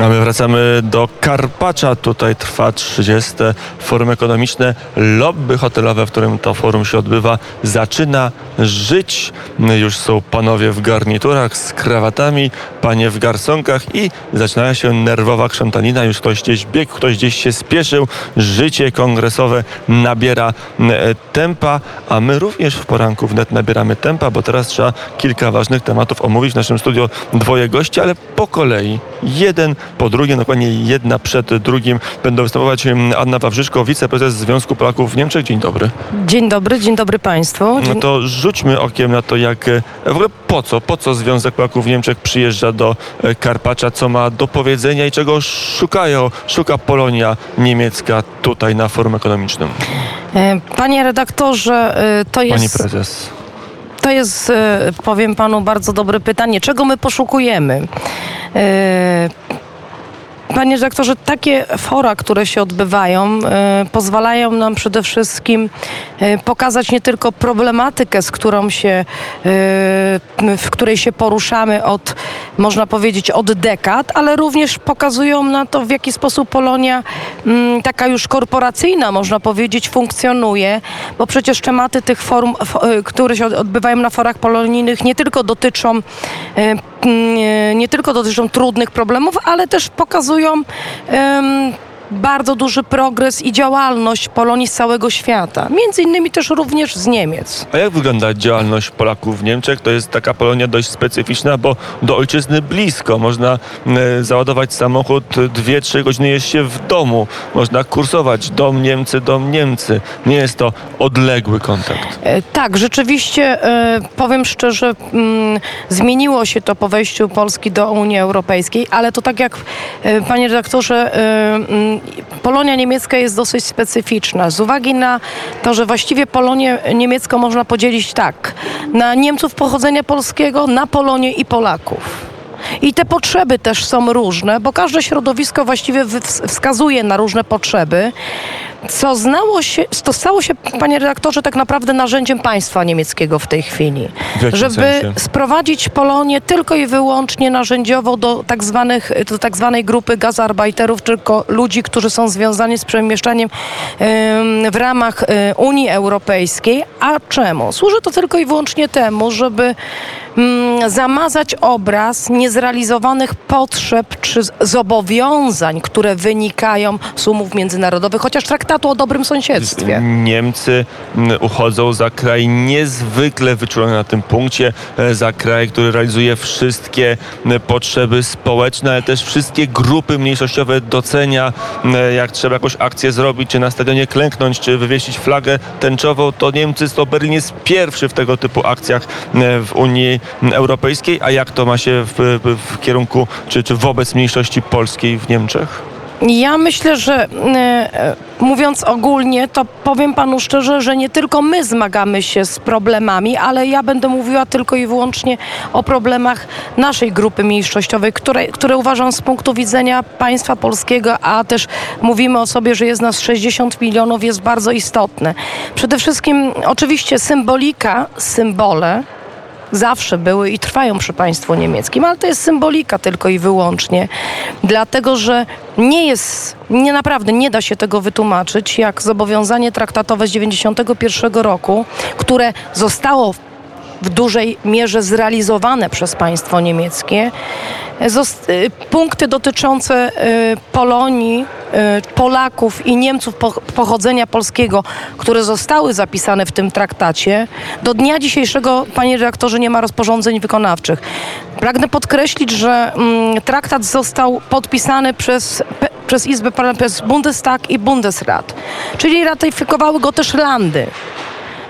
A my wracamy do Karpacza. Tutaj trwa 30. Forum Ekonomiczne. Lobby hotelowe, w którym to forum się odbywa, zaczyna żyć. Już są panowie w garniturach z krawatami, panie w garsonkach i zaczyna się nerwowa krzątanina. Już ktoś gdzieś biegł, ktoś gdzieś się spieszył. Życie kongresowe nabiera e, tempa, a my również w poranku wnet nabieramy tempa, bo teraz trzeba kilka ważnych tematów omówić. W naszym studio dwoje gości, ale po kolei. Jeden po drugim, dokładnie jedna przed drugim. Będą występować Anna Wawrzyszko, wiceprezes Związku Polaków w Niemczech. Dzień dobry. Dzień dobry, dzień dobry Państwu. Dzień... No to rzućmy okiem na to, jak e, w ogóle po co, po co Związek Polaków w Niemczech przyjeżdża do e, Karpacza, co ma do powiedzenia i czego szukają, szuka Polonia niemiecka tutaj na forum ekonomicznym. E, panie redaktorze, to jest... Pani prezes. To jest, powiem panu, bardzo dobre pytanie. Czego my poszukujemy? Panie redaktorze, takie fora, które się odbywają, e, pozwalają nam przede wszystkim e, pokazać nie tylko problematykę, z którą się, e, w której się poruszamy od, można powiedzieć, od dekad, ale również pokazują na to, w jaki sposób Polonia m, taka już korporacyjna, można powiedzieć, funkcjonuje, bo przecież tematy tych forum, f, które się odbywają na forach polonijnych nie tylko dotyczą nie, tylko dotyczą trudnych problemów, ale też pokazują bardzo duży progres i działalność Polonii z całego świata. Między innymi też również z Niemiec. A jak wygląda działalność Polaków w Niemczech? To jest taka Polonia dość specyficzna, bo do ojczyzny blisko. Można e, załadować samochód, dwie, trzy godziny jest się w domu. Można kursować dom Niemcy, dom Niemcy. Nie jest to odległy kontakt. E, tak, rzeczywiście e, powiem szczerze, mm, zmieniło się to po wejściu Polski do Unii Europejskiej, ale to tak jak panie redaktorze mm, Polonia niemiecka jest dosyć specyficzna z uwagi na to, że właściwie Polonię niemiecką można podzielić tak, na Niemców pochodzenia polskiego, na Polonię i Polaków. I te potrzeby też są różne, bo każde środowisko właściwie wskazuje na różne potrzeby co znało się, to stało się, panie redaktorze, tak naprawdę narzędziem państwa niemieckiego w tej chwili. W żeby sensie? sprowadzić Polonię tylko i wyłącznie narzędziowo do tak, zwanych, do tak zwanej grupy gazarbeiterów, tylko ludzi, którzy są związani z przemieszczaniem w ramach Unii Europejskiej. A czemu? Służy to tylko i wyłącznie temu, żeby zamazać obraz niezrealizowanych potrzeb czy zobowiązań, które wynikają z umów międzynarodowych, chociaż traktat traktatu o dobrym sąsiedztwie. Niemcy uchodzą za kraj niezwykle wyczulony na tym punkcie, e, za kraj, który realizuje wszystkie potrzeby społeczne, ale też wszystkie grupy mniejszościowe docenia, jak trzeba jakąś akcję zrobić, czy na stadionie klęknąć, czy wywiesić flagę tęczową, to Niemcy, to Berlin jest pierwszy w tego typu akcjach w Unii Europejskiej, a jak to ma się w, w, kierunku, czy, czy wobec mniejszości polskiej w Niemczech? Ja myślę, że e, mówiąc ogólnie, to powiem panu szczerze, że nie tylko my zmagamy się z problemami, ale ja będę mówiła tylko i wyłącznie o problemach naszej grupy mniejszościowej, które, które uważam z punktu widzenia państwa polskiego, a też mówimy o sobie, że jest nas 60 milionów, jest bardzo istotne. Przede wszystkim oczywiście symbolika, symbole zawsze były i trwają przy państwu niemieckim, ale to jest symbolika tylko i wyłącznie, dlatego że nie jest, nie naprawdę nie da się tego wytłumaczyć, jak zobowiązanie traktatowe z 1991 roku, które zostało w dużej mierze zrealizowane przez państwo niemieckie. Y, punkty dotyczące y, Polonii, y, Polaków i Niemców pochodzenia polskiego, które zostały zapisane w tym traktacie, do dnia dzisiejszego, panie redaktorze, nie ma rozporządzeń wykonawczych. Pragnę podkreślić, że mm, traktat został podpisany przez przez Izbę przez Bundestag i Bundesrat, czyli ratyfikowały go też landy.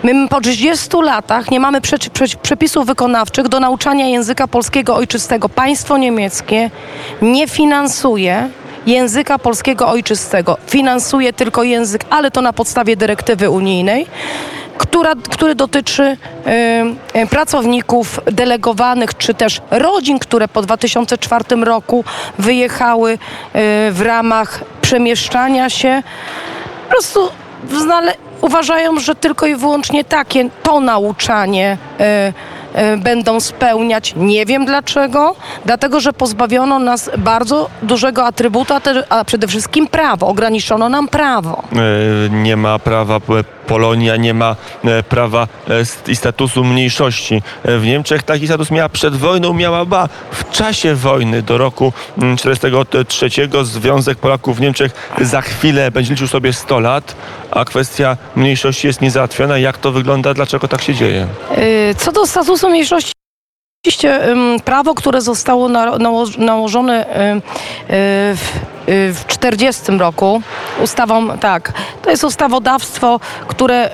My po 30 latach nie mamy prze, prze, przepisów wykonawczych do nauczania języka polskiego ojczystego. Państwo niemieckie nie finansuje języka polskiego ojczystego. Finansuje tylko język, ale to na podstawie dyrektywy unijnej. Która, który dotyczy y, y, pracowników delegowanych, czy też rodzin, które po 2004 roku wyjechały y, w ramach przemieszczania się. Po prostu znale uważają, że tylko i wyłącznie takie to nauczanie y, e, będą spełniać. Nie wiem dlaczego. Dlatego, że pozbawiono nas bardzo dużego atrybutu, a, przede wszystkim prawo. Ograniczono nam prawo. E, Nie ma prawa, Polonia nie ma e, prawa e, i statusu mniejszości. E, W Niemczech taki status miała przed wojną, miała ba w czasie wojny do roku 1943 Związek Polaków w Niemczech za chwilę będzie liczył sobie 100 lat, a kwestia mniejszości jest niezałatwiona. Jak to wygląda? Dlaczego tak się dzieje? Y, Co do statusu mniejszości, oczywiście prawo, które zostało na, nało, nałożone y, y, w, y, w 40 roku ustawą, tak, to jest ustawodawstwo, które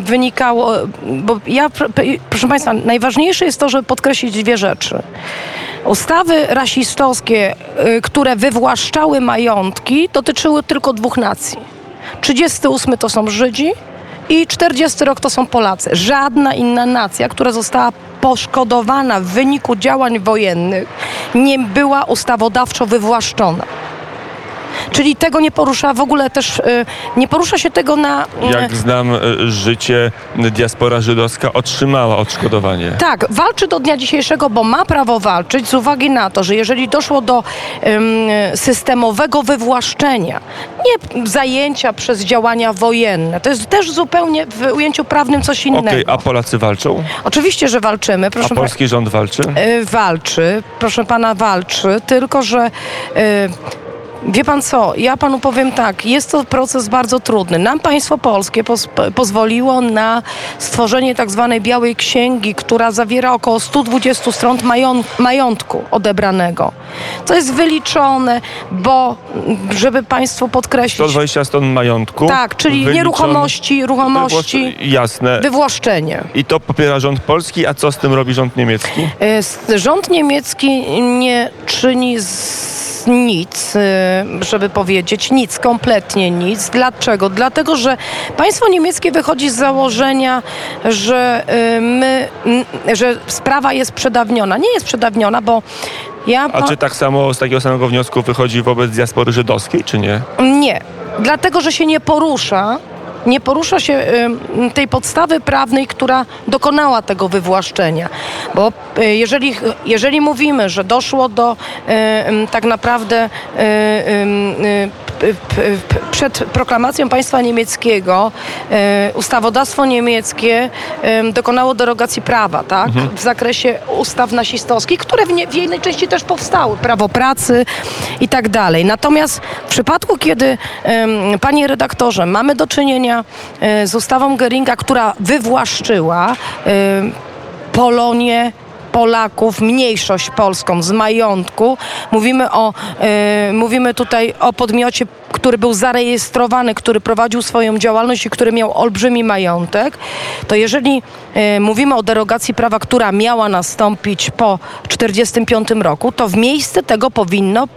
wynikało, bo ja, pr- pr- proszę Państwa, najważniejsze jest to, żeby podkreślić dwie rzeczy. Ustawy rasistowskie, które wywłaszczały majątki, dotyczyły tylko dwóch nacji. 38 to są Żydzi i 40 rok to są Polacy. Żadna inna nacja, która została poszkodowana w wyniku działań wojennych, nie była ustawodawczo wywłaszczona. Czyli tego nie porusza w ogóle też, y, nie porusza się tego na... y, Jak znam e, życie, diaspora żydowska otrzymała odszkodowanie. Tak, walczy do dnia dzisiejszego, bo ma prawo walczyć z uwagi na to, że jeżeli doszło do em, systemowego wywłaszczenia, nie zajęcia przez działania wojenne, to jest też zupełnie w ujęciu prawnym coś innego. Okej, a Polacy walczą? Oczywiście, że walczymy, A proszę pa- polski rząd walczy? y, walczy, proszę pana, walczy, tylko że. Wie pan co, ja panu powiem tak, jest to proces bardzo trudny. Nam państwo polskie poz, pozwoliło na stworzenie tak zwanej białej księgi, która zawiera około 120 stron mają, majątku odebranego. To jest wyliczone, bo żeby państwu podkreślić. 120 stron majątku. Tak, czyli wyliczone- nieruchomości, ruchomości, Jasne. wywłaszczenie. I to popiera rząd polski, a co z tym robi rząd niemiecki? Y, Rząd niemiecki nie czyni z nic, y, żeby powiedzieć, nic, kompletnie nic. Dlaczego? Dlatego, że państwo niemieckie wychodzi z założenia, że y, my, że sprawa jest przedawniona. Nie jest przedawniona, bo ja... A czy tak samo z takiego samego wniosku wychodzi wobec diaspory żydowskiej, czy nie? Nie, dlatego że się nie porusza. Nie porusza się tej podstawy prawnej, która dokonała tego wywłaszczenia. Bo y, jeżeli, jeżeli mówimy, że doszło do ym, tak naprawdę p- przed proklamacją państwa niemieckiego y, ustawodawstwo niemieckie dokonało derogacji prawa, tak? W zakresie ustaw nasistowskich, które w, nie, w jednej części też powstały. Prawo pracy i tak dalej. Natomiast w przypadku, kiedy, panie redaktorze, mamy do czynienia e, z ustawą Geringa, która wywłaszczyła Polonię, Polaków, mniejszość polską z majątku. Mówimy, o, e, mówimy tutaj o podmiocie, który był zarejestrowany, który prowadził swoją działalność i który miał olbrzymi majątek. To jeżeli e, mówimy o derogacji prawa, która miała nastąpić po 1945 roku, to w miejsce tego powinno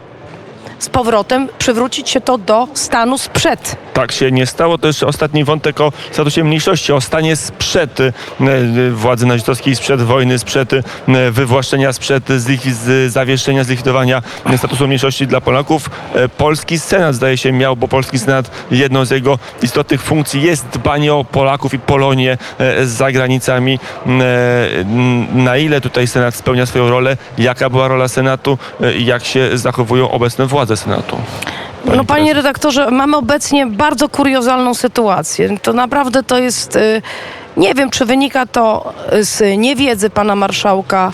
z powrotem przywrócić się to do stanu sprzed. Tak się nie stało. To jeszcze ostatni wątek o statusie mniejszości, o stanie sprzed e, e, władzy nazistowskiej, sprzed wojny, sprzed e, wywłaszczenia, sprzed zawieszenia, zlikwidowania statusu mniejszości dla Polaków. Polski Senat zdaje się miał, bo Polski Senat jedną z jego istotnych funkcji jest dbanie o Polaków i Polonię za granicami. Na ile tutaj Senat spełnia swoją rolę? Jaka była rola Senatu? Jak się zachowują obecne władze Senatu? Pani No panie redaktorze, mamy obecnie bardzo kuriozalną sytuację. To naprawdę to jest... y, Nie wiem, czy wynika to z niewiedzy pana marszałka,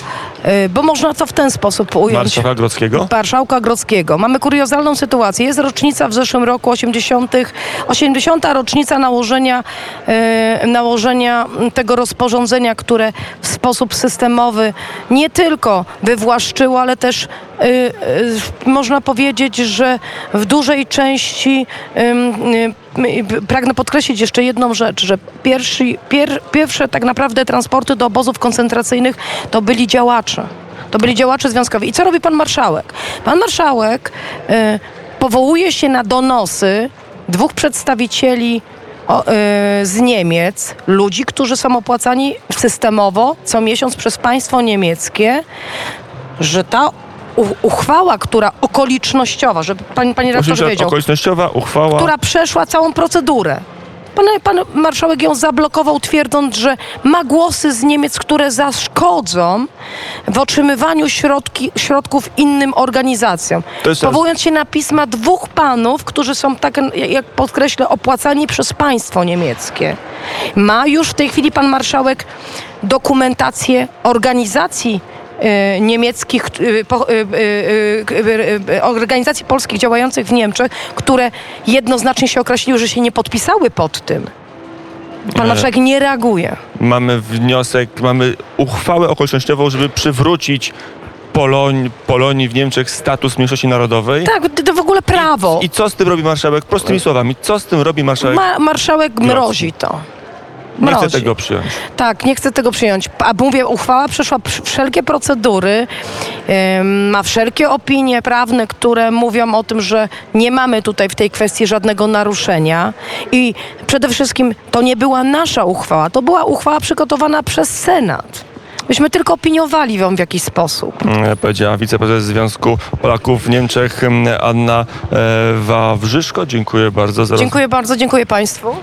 y, bo można to w ten sposób ująć. Marszałka Grodzkiego? Marszałka Grodzkiego. Mamy kuriozalną sytuację. Jest rocznica w zeszłym roku 80. 80. rocznica nałożenia, e, nałożenia tego rozporządzenia, które w sposób systemowy nie tylko wywłaszczyło, ale też można powiedzieć, że w dużej części e, pragnę podkreślić jeszcze jedną rzecz, że pierwszy, pier, pierwsze tak naprawdę transporty do obozów koncentracyjnych to byli działacze. To byli działacze związkowi. I co robi pan marszałek? Pan marszałek powołuje się na donosy dwóch przedstawicieli o, z Niemiec, ludzi, którzy są opłacani systemowo co miesiąc przez państwo niemieckie, że ta uchwała, która okolicznościowa, żeby pani, redaktorze Oczywiście wiedział, okolicznościowa uchwała. która przeszła całą procedurę. pan, pan marszałek ją zablokował, twierdząc, że ma głosy z Niemiec, które zaszkodzą w otrzymywaniu środki, środków innym organizacjom. Powołując się na pisma dwóch panów, którzy są, tak jak podkreślę, opłacani przez państwo niemieckie. Ma już w tej chwili pan marszałek dokumentację organizacji niemieckich, e, po, e, e, e, e, organizacji polskich działających w Niemczech, które jednoznacznie się określiły, że się nie podpisały pod tym. Pan E. marszałek nie reaguje. Mamy wniosek, mamy uchwałę okolicznościową, żeby przywrócić Poloń, Polonii w Niemczech status mniejszości narodowej. Tak, to w ogóle prawo. I co z tym robi marszałek? Prostymi słowami, co z tym robi marszałek? Ma, marszałek mrozi to. Nie Mrozi. chcę tego przyjąć. Tak, nie chcę tego przyjąć. A mówię, uchwała przeszła wszelkie procedury, ma wszelkie opinie prawne, które mówią o tym, że nie mamy tutaj w tej kwestii żadnego naruszenia. I przede wszystkim to nie była nasza uchwała, to była uchwała przygotowana przez Senat. Myśmy tylko opiniowali ją w jakiś sposób. Mm, Powiedziała wiceprezes Związku Polaków w Niemczech mm, Anna e, Wawrzyszko. Dziękuję bardzo za Dziękuję bardzo, dziękuję Państwu.